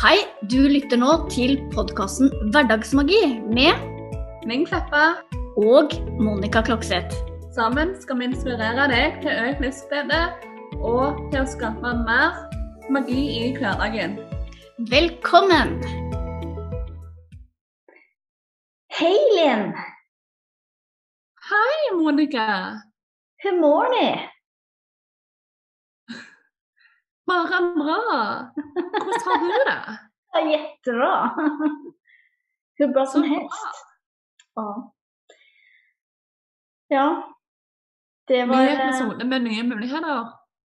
Hei, du lytter nå til podkasten Hverdagsmagi med Ming Kleppa. og Monica Klokseth. Sammen skal vi inspirere deg til økt livsglede og til å skape mer magi i hverdagen. Velkommen! Hei, Linn. Hei, Monica. Good mår ni? Bare bra. Hvordan har du det? det Ja, jättebra. Hur bra som Så helst. Ja. Ja. Det var Nye episode med nye muligheter.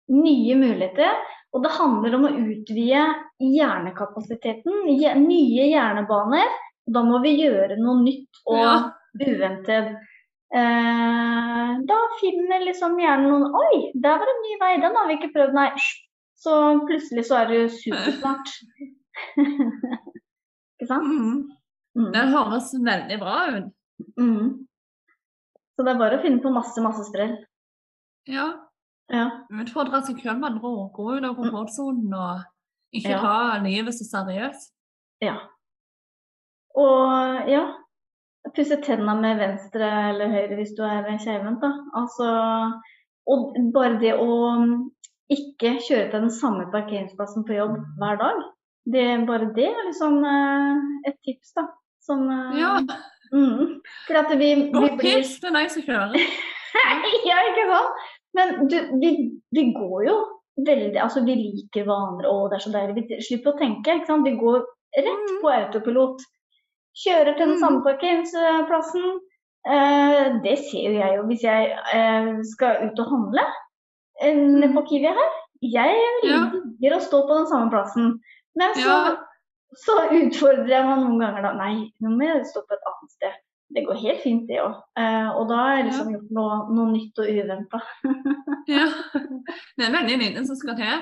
nye muligheter. Og det handler om å utvide hjernekapasiteten. Nye hjernebaner. Da må vi gjøre noe nytt og Ja. uventet. Eh, da finner liksom hjernen noen Oi, der var det en ny vei, den har vi ikke prøvd, nei. Så plutselig så er det supersmart. ikke sant? Mm. Mm. Det høres veldig bra ut. Mm. Så det er bare å finne på masse, masse sprell. Ja. Ja. Utfordre seg selv med andre ord. Gå ut av komfortsonen og ikke Ja. ta livet så seriøst. ja. Og ja, pusse tenna med venstre eller høyre hvis du er keivhendt, da. Altså, og bare det å ikke kjøre til den samme parkeringsplassen på jobb hver dag, det, bare det er liksom et tips, da. Som eh, Ja. Mm, for at vi, vi Godt blir tips til deg som kjører. ja, ikke sant? Men du, vi, vi går jo veldig Altså, vi liker vaner, og det er så deilig. Vi slipper å tenke, ikke sant. Vi går rett Mm. på autopilot. Kjører til den Mm. samme parkeringsplassen. Eh, det ser jo jeg jo hvis jeg eh, skal ut og handle nede på Kiwi her. Jeg liker Ja. å stå på den samme plassen. Men så, Ja. så utfordrer jeg meg noen ganger da. Nei, nå må jeg stå på et annet sted. Det går helt fint, det òg. og da har jeg liksom gjort noe, noe nytt og uventa. Ja. Det er veldig lite som skal til.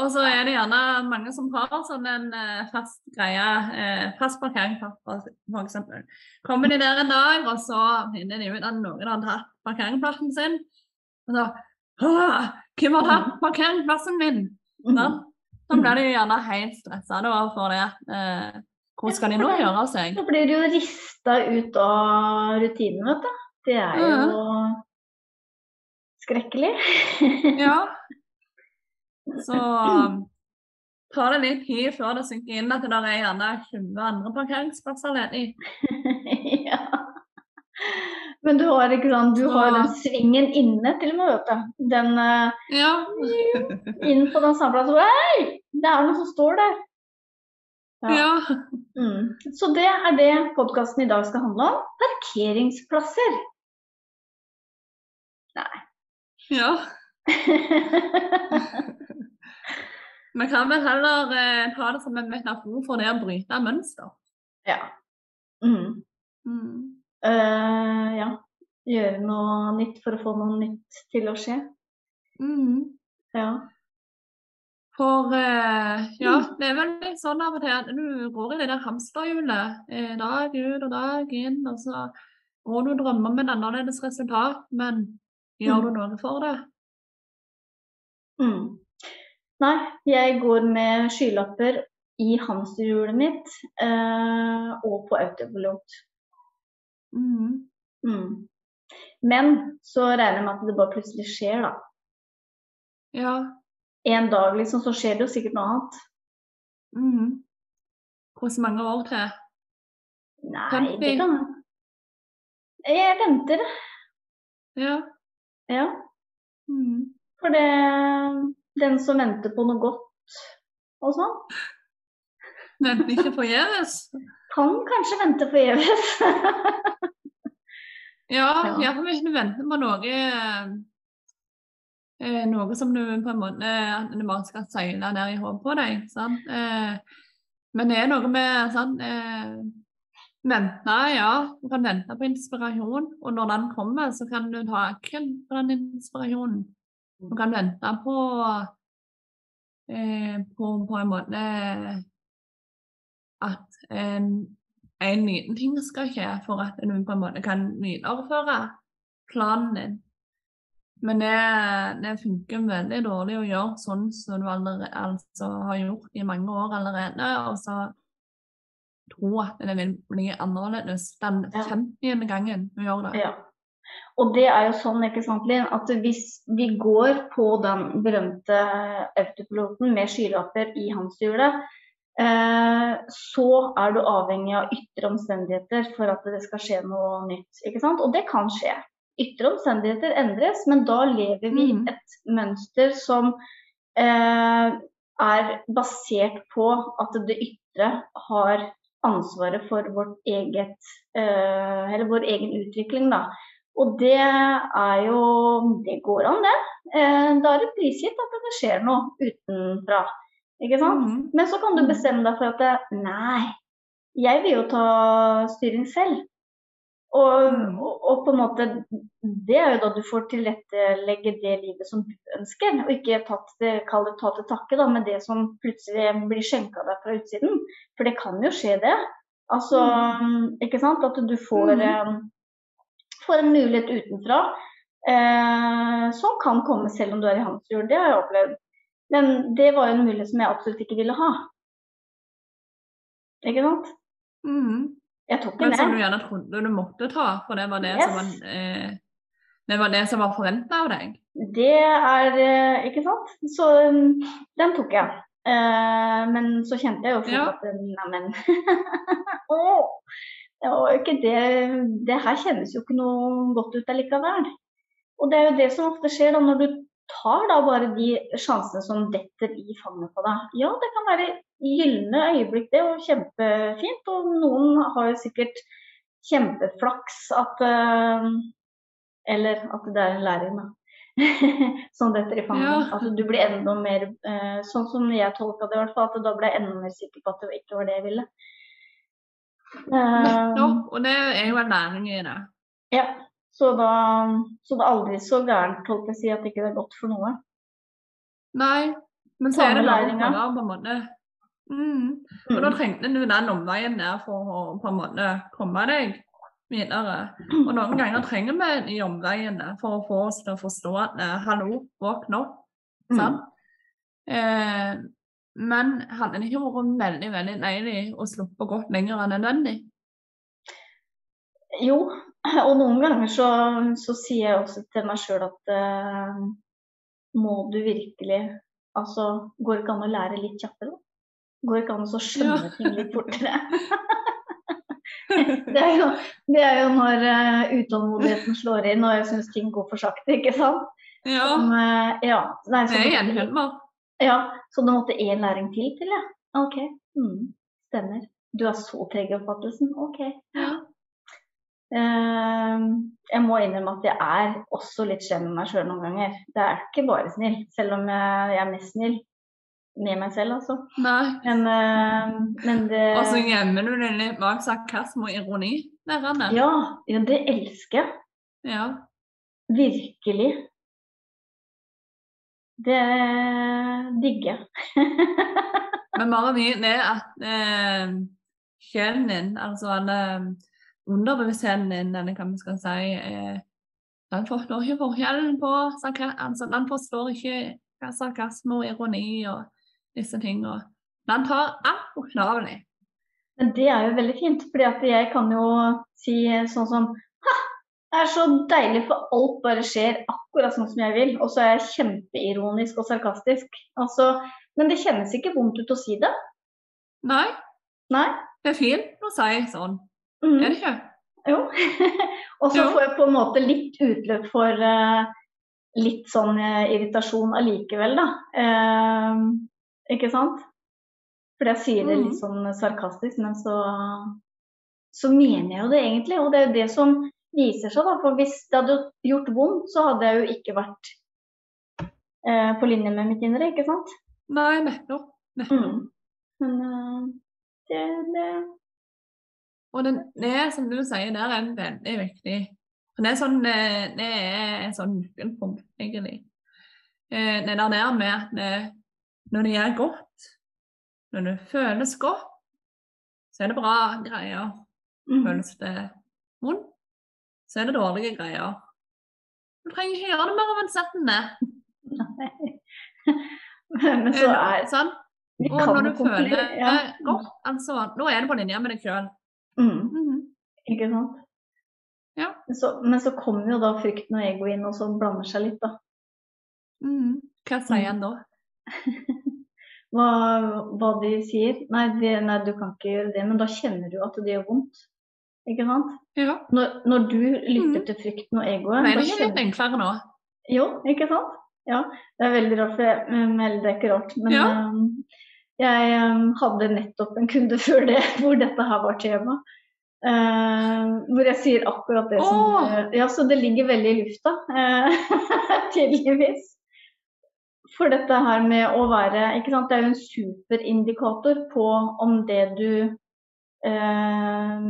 Og så er det gjerne mange som har sånn en eh, fast greie, eh, fast parkering eksempel. Kommer de der en dag, og så finner de ut at noen har tatt parkeringsplassen sin. Og så «Åh, Hvem har tatt parkeringsplassen min? Da, da blir de gjerne helt stressa for det. Eh, hvor skal de nå gjøre seg? Så blir de jo rista ut av rutinen, vet du. Det er jo skrekkelig. Ja. Så ta det litt tid før det synker inn at det er gjerne 20 andre parkeringsplasser ledig. ja. Men du har sant, du har den svingen inne til og med, vet du. Den eh, Ja. inn på den samme plassen. Hei! Det er noe som står der. Ja. ja. Mm. Så det er det podkasten i dag skal handle om. Parkeringsplasser. Nei. ja. Vi kan vel heller eh, ta det som en metafor for det å bryte mønster. ja. Mm. Mm. Eh, ja. Gjøre noe nytt for å få noe nytt til å skje. Mm. Ja. For eh, ja, det er vel litt sånn av og til at du går i det der hamsterhjulet eh, dag ut og dag inn, og så går du og drømmer om et annerledes resultat, men gjør du noe for det? Mm. Nei, jeg går med skylapper i hamsterhjulet mitt eh, og på autopilot. Mm. Mm. Men så regner jeg med at det bare plutselig skjer, da. Ja. En dag liksom, så skjer det jo sikkert noe annet. Mm. Hvor mange år til? Nei, 50. det kan Jeg venter, Ja. ja. Mm. For det Den som venter på noe godt og sånn, Venter ikke forgjeves? Kan kanskje vente forgjeves. Ja, iallfall hvis du venter på noe eh, Noe som du på en måte At bare skal seile ned i hodet på deg. Sant? Eh, men det er noe med sånn eh, Vente, ja. Du kan vente på inspirasjon, og når den kommer, så kan du ta akkel på den inspirasjonen. Du kan vente på eh, på, på en måte en, en liten ting skal skje for at du på en måte kan videreføre planen din. Men det, det funker veldig dårlig å gjøre sånn som du allerede, altså, har gjort i mange år allerede. Og så tro at det vil bli annerledes den Ja. 50. gangen du gjør det. Ja. Og det er jo sånn, ikke sant, Linn, at hvis vi går på den berømte autopiloten med skylapper i hamsterhjulet, eh, så er du avhengig av ytre omstendigheter for at det skal skje noe nytt. ikke sant? Og det kan skje. Ytre omstendigheter endres, men da lever vi i et mønster som eh, er basert på at det ytre har ansvaret for vårt eget, eh, eller vår egen utvikling. Da. Og det er jo Det går an, det. Eh, da er det prisgitt at det skjer noe utenfra. Ikke sant? Mhm. Men så kan du bestemme deg for at nei, jeg vil jo ta styring selv. Og, Mm. og, og på en måte Det er jo da du får tilrettelegge det livet som du ønsker, og ikke tatt det, kall det ta til takke da, med det som plutselig blir skjenka deg fra utsiden. For det kan jo skje, det. Altså, ikke sant? At du får, Mm. får en mulighet utenfra eh, som kan komme selv om du er i hamsterhjul. Det har jeg opplevd. Men det var jo en mulighet som jeg absolutt ikke ville ha. Ikke sant? Mm. Jeg tok Men den, som du gjerne trodde du måtte ta, for det var det Yes. som var, eh, det var det som var forventa av deg. Det er eh, Ikke sant? Så mm, den tok jeg. Eh, men så kjente jeg jo fort Ja. at Neimen Å! Det var jo ikke det Det her kjennes jo ikke noe godt ut allikevel. Og det er jo det som ofte skjer da når du tar da bare de sjansene som detter i fanget på deg. Ja, det kan være gylne øyeblikk, det, og kjempefint. Og noen har jo sikkert kjempeflaks at eh, Eller at det er en læring, da. som detter i fanget. Ja. At du blir enda mer eh, Sånn som jeg tolka det, i hvert fall. At da ble jeg enda mer sikker på at det ikke var det jeg ville. Eh, Nettopp. Og det er jo en læring i det. ja, så da så det er aldri så gærent, holdt jeg å si, at ikke det er godt for noe. Nei, men så er det læringa. på en måte. Mm. Og da trengte du den omveien der for å på en måte komme deg videre. Og noen ganger trenger vi de omveiene for å få oss til å forstå at eh, hallo, våkn opp. Mm. Sant? Eh, men hadde det ikke vært veldig veldig deilig å sluppe godt lenger enn nødvendig? Jo, og noen ganger så, så sier jeg også til meg sjøl at uh, må du virkelig Altså, går det ikke an å lære litt kjappere? Går det ikke an å skjønne Ja. ting litt fortere? det, er jo, det er jo når uh, utålmodigheten slår inn og jeg syns ting går for sakte, ikke sant? Ja, Som, uh, ja, nei, så det er gjenkjennbart. gjenkjennbar. Ja, så det måtte én læring til til, ja. OK. Mm, stemmer. Du er så treg i oppfattelsen? OK. Ja. Eh, jeg må innrømme at jeg er også litt slem med meg sjøl noen ganger. Det er ikke bare snill, selv om jeg, er mest snill med meg selv, altså. Nei. Men, eh, men det Og så gjemmer du det litt bak sarkasme og ironi. Lærerne. ja, ja, det elsker jeg. Ja. Virkelig. Det digger jeg. Men vit det at eh, sjelen din, altså alle underbevisstheten din, eller hva vi skal si, eh, den forstår ikke forskjellen på altså, Den forstår ikke sarkasme og ironi og disse tingene. Den tar alt bokstavelig. Men det er jo veldig fint, fordi jeg kan jo si sånn som Ha! Det er så deilig, for alt bare skjer akkurat sånn som jeg vil. Og så er jeg kjempeironisk og sarkastisk. Altså, men det kjennes ikke vondt ut å si det. Nei, Nei. det er fint å si sånn. Mhm. Er det ikke? Jo. og så får jeg på en måte litt utløp for uh, litt sånn uh, irritasjon allikevel, da. Uh, ikke sant? Fordi jeg sier det litt Mhm. sånn sarkastisk, men så, så mener jeg jo det egentlig. Og det er jo det som viser seg, da. For hvis det hadde gjort vondt, så hadde jeg jo ikke vært eh, på linje med mitt indre, ikke sant? Nei, nettopp. nettopp. Mm. Men eh, det, det Og det er som du sier, der er veldig viktig. Det er sånn, eh, det er et sånn nøkkelpunkt, egentlig. Eh, Det der nede med at når det gjør godt, når det føles godt, så er det bra greier. mm. Føles det vondt, så er det dårlige greier. Du trenger ikke gjøre det mer avansert enn det. Men så er sånn. Og når du føler ja. godt, altså, Nå er det på linje med deg sjøl. Mm, Ikke sant? Ja. Så, men så kommer jo da frykten og egoet inn og så blander seg litt, da. Hva sier han da? Hva, hva de sier. Nei, de, nei, du kan ikke gjøre det, men da kjenner du at det gjør vondt. Ikke sant? Ja. Når, når du lytter mm. til frykten og egoet Nei, det er litt enklere nå. Jo, ikke sant? Ja, det er veldig rart, for jeg, melder det er ikke rart, men Ja. um, jeg um, hadde nettopp en kunde før det hvor dette her var tema. Uh, hvor jeg sier akkurat det som Åh! Ja, så det ligger veldig i lufta, uh, tydeligvis. For dette her med å være ikke sant, Det er jo en superindikator på om det du uh,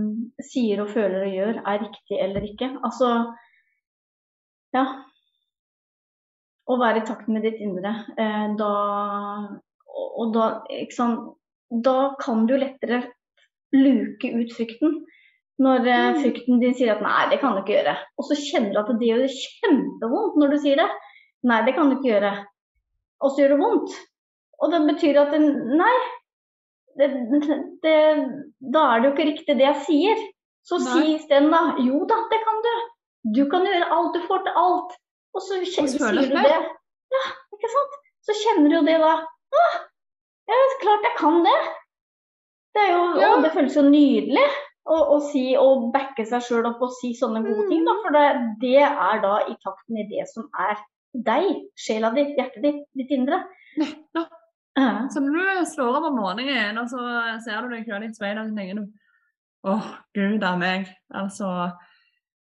sier og føler og gjør, er riktig eller ikke. Altså Ja å være i takt med ditt indre. Da, og, da, sant, da kan du lettere luke ut frykten. Når eh, Mm. frykten din sier at 'nei, det kan du ikke gjøre', og så kjenner du at det gjør kjempevondt når du sier det. 'Nei, det kan du ikke gjøre'. Og så gjør det vondt. Og det betyr at den, nei, det, det, da er det jo ikke riktig det jeg sier. Så Nei. si isteden da 'jo da, det kan du'. Du kan gjøre alt, du får til alt. Og så kjenner, sier du det. det. Ja, ikke sant? Så kjenner du jo det da. Ah, ja, klart jeg kan det. Det, jo, Ja. å, det føles jo nydelig å, å si å backe seg sjøl opp og si sånne gode ting. Da, for det, det er da i takten i det som er deg, sjela di, hjertet ditt, ditt indre. Ja. Så når du slår opp om morgenen, og så ser du deg sjøl i speilet, og så tenker du Åh, gud a meg. Altså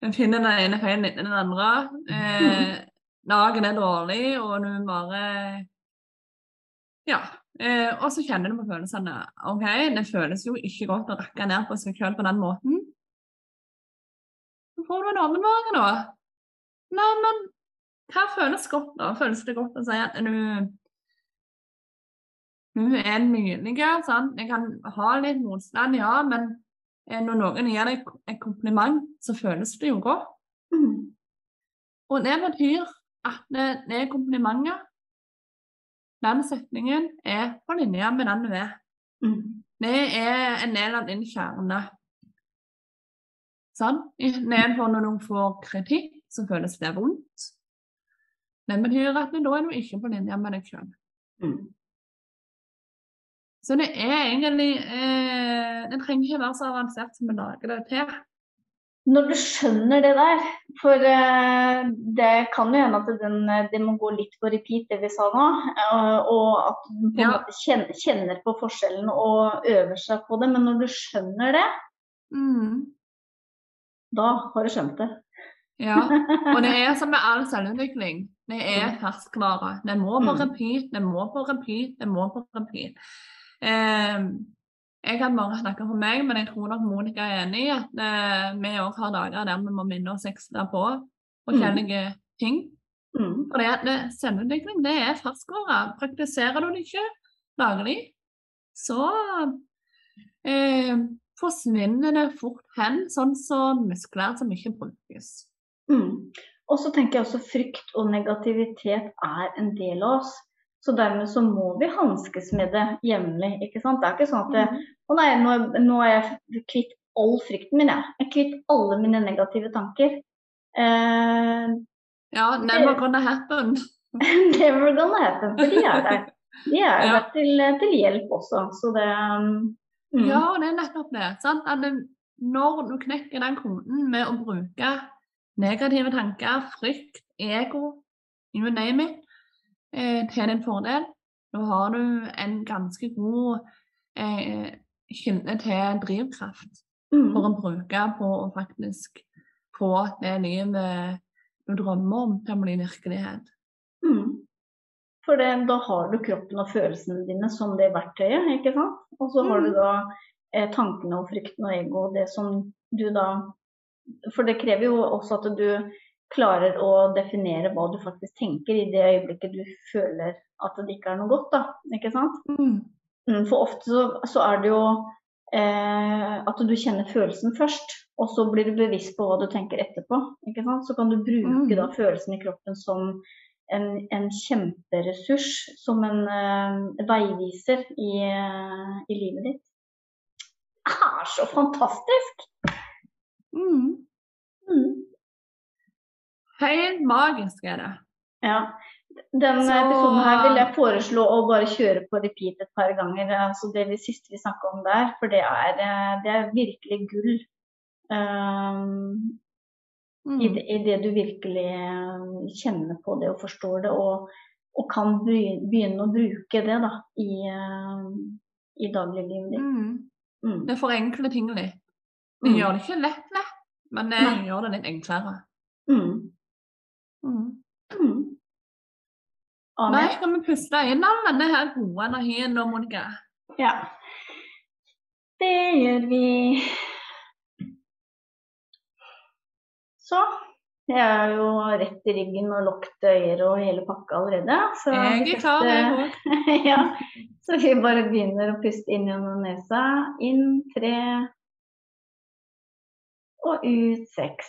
En finner den ene feilen etter den andre. Eh, dagen er dårlig, og du bare Ja. Eh, og så kjenner du på følelsene. OK, det føles jo ikke godt å rakke ned på seg sjøl på den måten. Så får du en åpenbaring, da. Nei, men hva føles godt, da? Føles det godt å si at du hun er nydelig, sant? Jeg kan ha litt motstand, ja, men eh, når noen gir deg et kompliment, så føles det jo godt. Mm. Og det betyr at det, det er komplimenter. Den setningen er på linje med den du er. Mm. Det er en del av din kjerne. Sånn? Nedenfor når du får kritikk, så føles det vondt. Det betyr at da er du ikke på linje med deg sjøl. Mm. Så det er egentlig eh, Det trenger ikke være så avansert som vi lager det til. Når du skjønner det der, for eh, det kan jo hende at den, eh, det må gå litt på repeat, det vi sa nå, eh, og at du på Ja. kjenner, kjenner på forskjellen og øver seg på det, men når du skjønner det, Mm. da har du skjønt det. Ja, og det er som med all selvutvikling. Det er ferskvare. Det må på Mm. repeat, det må på repeat, det må på repeat. Eh, jeg kan bare snakke for meg, men jeg tror nok Monica er enig i at eh, vi òg har dager der vi må minne oss ekstra på forskjellige ting. Mm. For det det- selvutvikling det er ferskvare. Praktiserer du det ikke daglig, så eh, forsvinner det fort hen, sånn som muskler som ikke brukes. Mm. Og så tenker jeg også frykt og negativitet er en del av oss. Så dermed så må vi hanskes med det jevnlig. ikke sant? Det er ikke sånn at det, Å nei, nå, nå er jeg kvitt all frykten min, jeg. Jeg er kvitt alle mine negative tanker. Eh, Ja, never gonna happen. never gonna happen, for de er der. De er Ja. der til, til hjelp også, så det mm, Ja, det er nettopp det. Sant? At det, når du knekker den koden med å bruke negative tanker, frykt, ego, you name it, til din fordel, da har du en ganske god eh, kilde til drivkraft mm, for å bruke på å faktisk få det livet du drømmer om til å bli virkelighet. mm. For det, da har du kroppen og følelsene dine som det verktøyet, ikke sant? Og så har du Mm. da eh, tankene og frykten og ego, det som du da For det krever jo også at du klarer å definere hva du faktisk tenker i det øyeblikket du føler at det ikke er noe godt, da. Ikke sant? Mm. Mm, For ofte så, så er det jo eh, at du kjenner følelsen først, og så blir du bevisst på hva du tenker etterpå. Ikke sant? Så kan du bruke Mm. da følelsen i kroppen som en, en kjemperessurs, som en eh, veiviser i, i livet ditt. Det er så fantastisk! Mm. Mm. Helt magisk er det. Ja. Den Så- episoden her vil jeg foreslå å bare kjøre på repeat et par ganger. Altså det vi siste vi snakka om der, for det er, eh, det er virkelig gull. Um, Mm. i, det, I det du virkelig eh, kjenner på det og forstår det, og, og kan begynne å bruke det da, i, eh, i dagliglivet ditt. Mm. Mm. Det forenkler ting litt. Det Mm. gjør det ikke lett, lett, men det gjør det litt enklere. Mm. Mm. Mm. Nå skal vi puste inn all denne her gode energien nå, Monica? Ja. Det gjør vi. Så. Jeg er jo rett i ryggen og lukket øyer og hele pakka allerede. Så Jeg er klar, jeg ja. Så vi bare begynner å puste inn gjennom nesa. Inn tre. Og ut seks.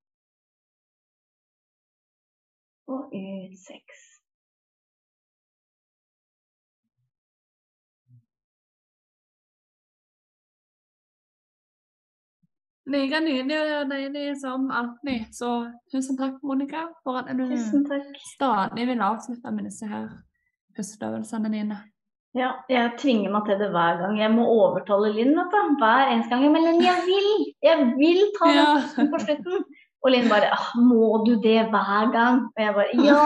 Og ut seks. Like nydelig og deilig som alltid. Så tusen takk, Monica, for at du stadig vil avslutte med disse her pusteøvelsene dine. Ja, jeg tvinger meg til det hver gang. Jeg må overtale Linn vet du. hver eneste gang. Men jeg vil! Jeg vil ta den Ja. på slutten. Og Linn bare «Ah, Må du det hver gang? Og jeg bare Ja!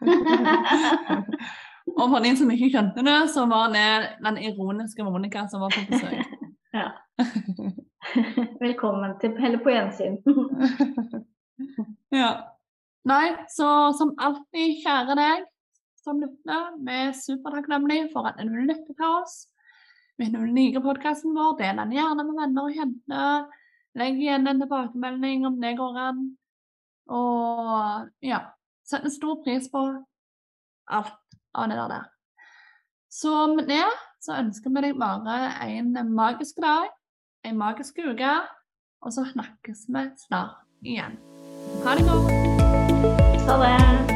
Og for de som ikke skjønte det, så var det den ironiske Monica som var på besøk. Ja. Velkommen til Eller på gjensyn. ja. Nei, så som alltid, kjære deg som lytter, vi er supertakknemlige for at du lytter til oss. Hvis du liker podkasten vår, del den gjerne med venner og kjente. Legg igjen en tilbakemelding om det går an. Og ja, setter stor pris på alt av det der. Så med det så ønsker vi deg bare en magisk dag, en magisk uke, og så snakkes vi snart igjen. Ha det godt. Ha det.